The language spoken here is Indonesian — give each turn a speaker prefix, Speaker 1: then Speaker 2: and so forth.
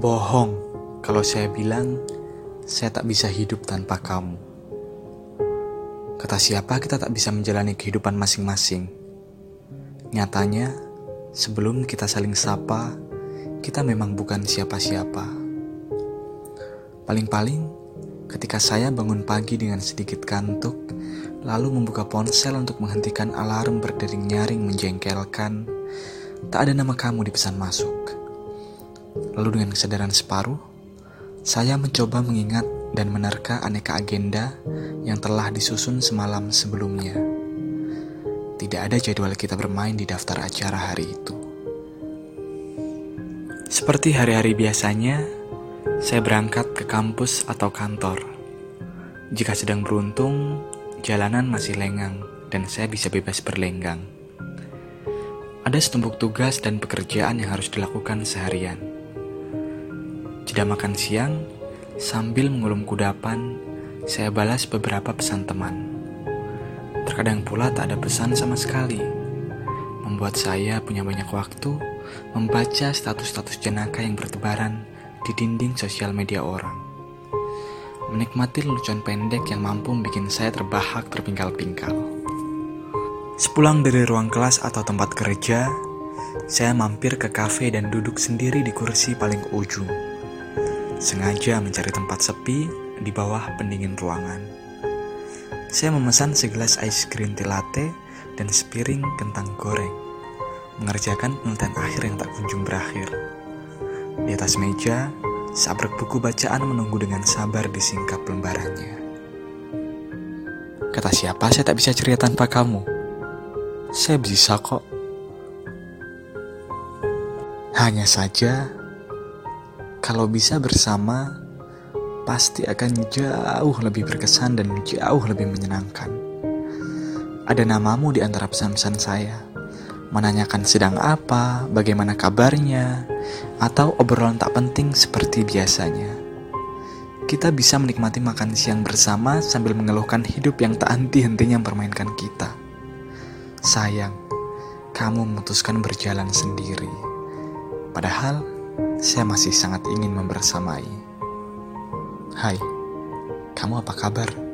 Speaker 1: Bohong kalau saya bilang saya tak bisa hidup tanpa kamu. Kata siapa kita tak bisa menjalani kehidupan masing-masing. Nyatanya, sebelum kita saling sapa, kita memang bukan siapa-siapa. Paling-paling, ketika saya bangun pagi dengan sedikit kantuk, lalu membuka ponsel untuk menghentikan alarm berdering nyaring menjengkelkan, tak ada nama kamu di pesan masuk. Lalu dengan kesadaran separuh, saya mencoba mengingat dan menerka aneka agenda yang telah disusun semalam sebelumnya. Tidak ada jadwal kita bermain di daftar acara hari itu. Seperti hari-hari biasanya, saya berangkat ke kampus atau kantor. Jika sedang beruntung, jalanan masih lengang dan saya bisa bebas berlenggang. Ada setumpuk tugas dan pekerjaan yang harus dilakukan seharian. Jeda makan siang, sambil mengulum kudapan, saya balas beberapa pesan teman. Terkadang pula tak ada pesan sama sekali, membuat saya punya banyak waktu membaca status-status jenaka yang bertebaran di dinding sosial media orang. Menikmati lelucon pendek yang mampu bikin saya terbahak terpingkal-pingkal. Sepulang dari ruang kelas atau tempat kerja, saya mampir ke kafe dan duduk sendiri di kursi paling ujung sengaja mencari tempat sepi di bawah pendingin ruangan. Saya memesan segelas ice cream tea latte dan sepiring kentang goreng, mengerjakan penelitian akhir yang tak kunjung berakhir. Di atas meja, sabrek buku bacaan menunggu dengan sabar disingkap lembarannya. Kata siapa saya tak bisa ceria tanpa kamu? Saya bisa kok. Hanya saja, kalau bisa bersama, pasti akan jauh lebih berkesan dan jauh lebih menyenangkan. Ada namamu di antara pesan-pesan saya, menanyakan sedang apa, bagaimana kabarnya, atau obrolan tak penting seperti biasanya. Kita bisa menikmati makan siang bersama sambil mengeluhkan hidup yang tak henti-hentinya mempermainkan kita. Sayang, kamu memutuskan berjalan sendiri. Padahal, saya masih sangat ingin membersamai. Hai, kamu apa kabar?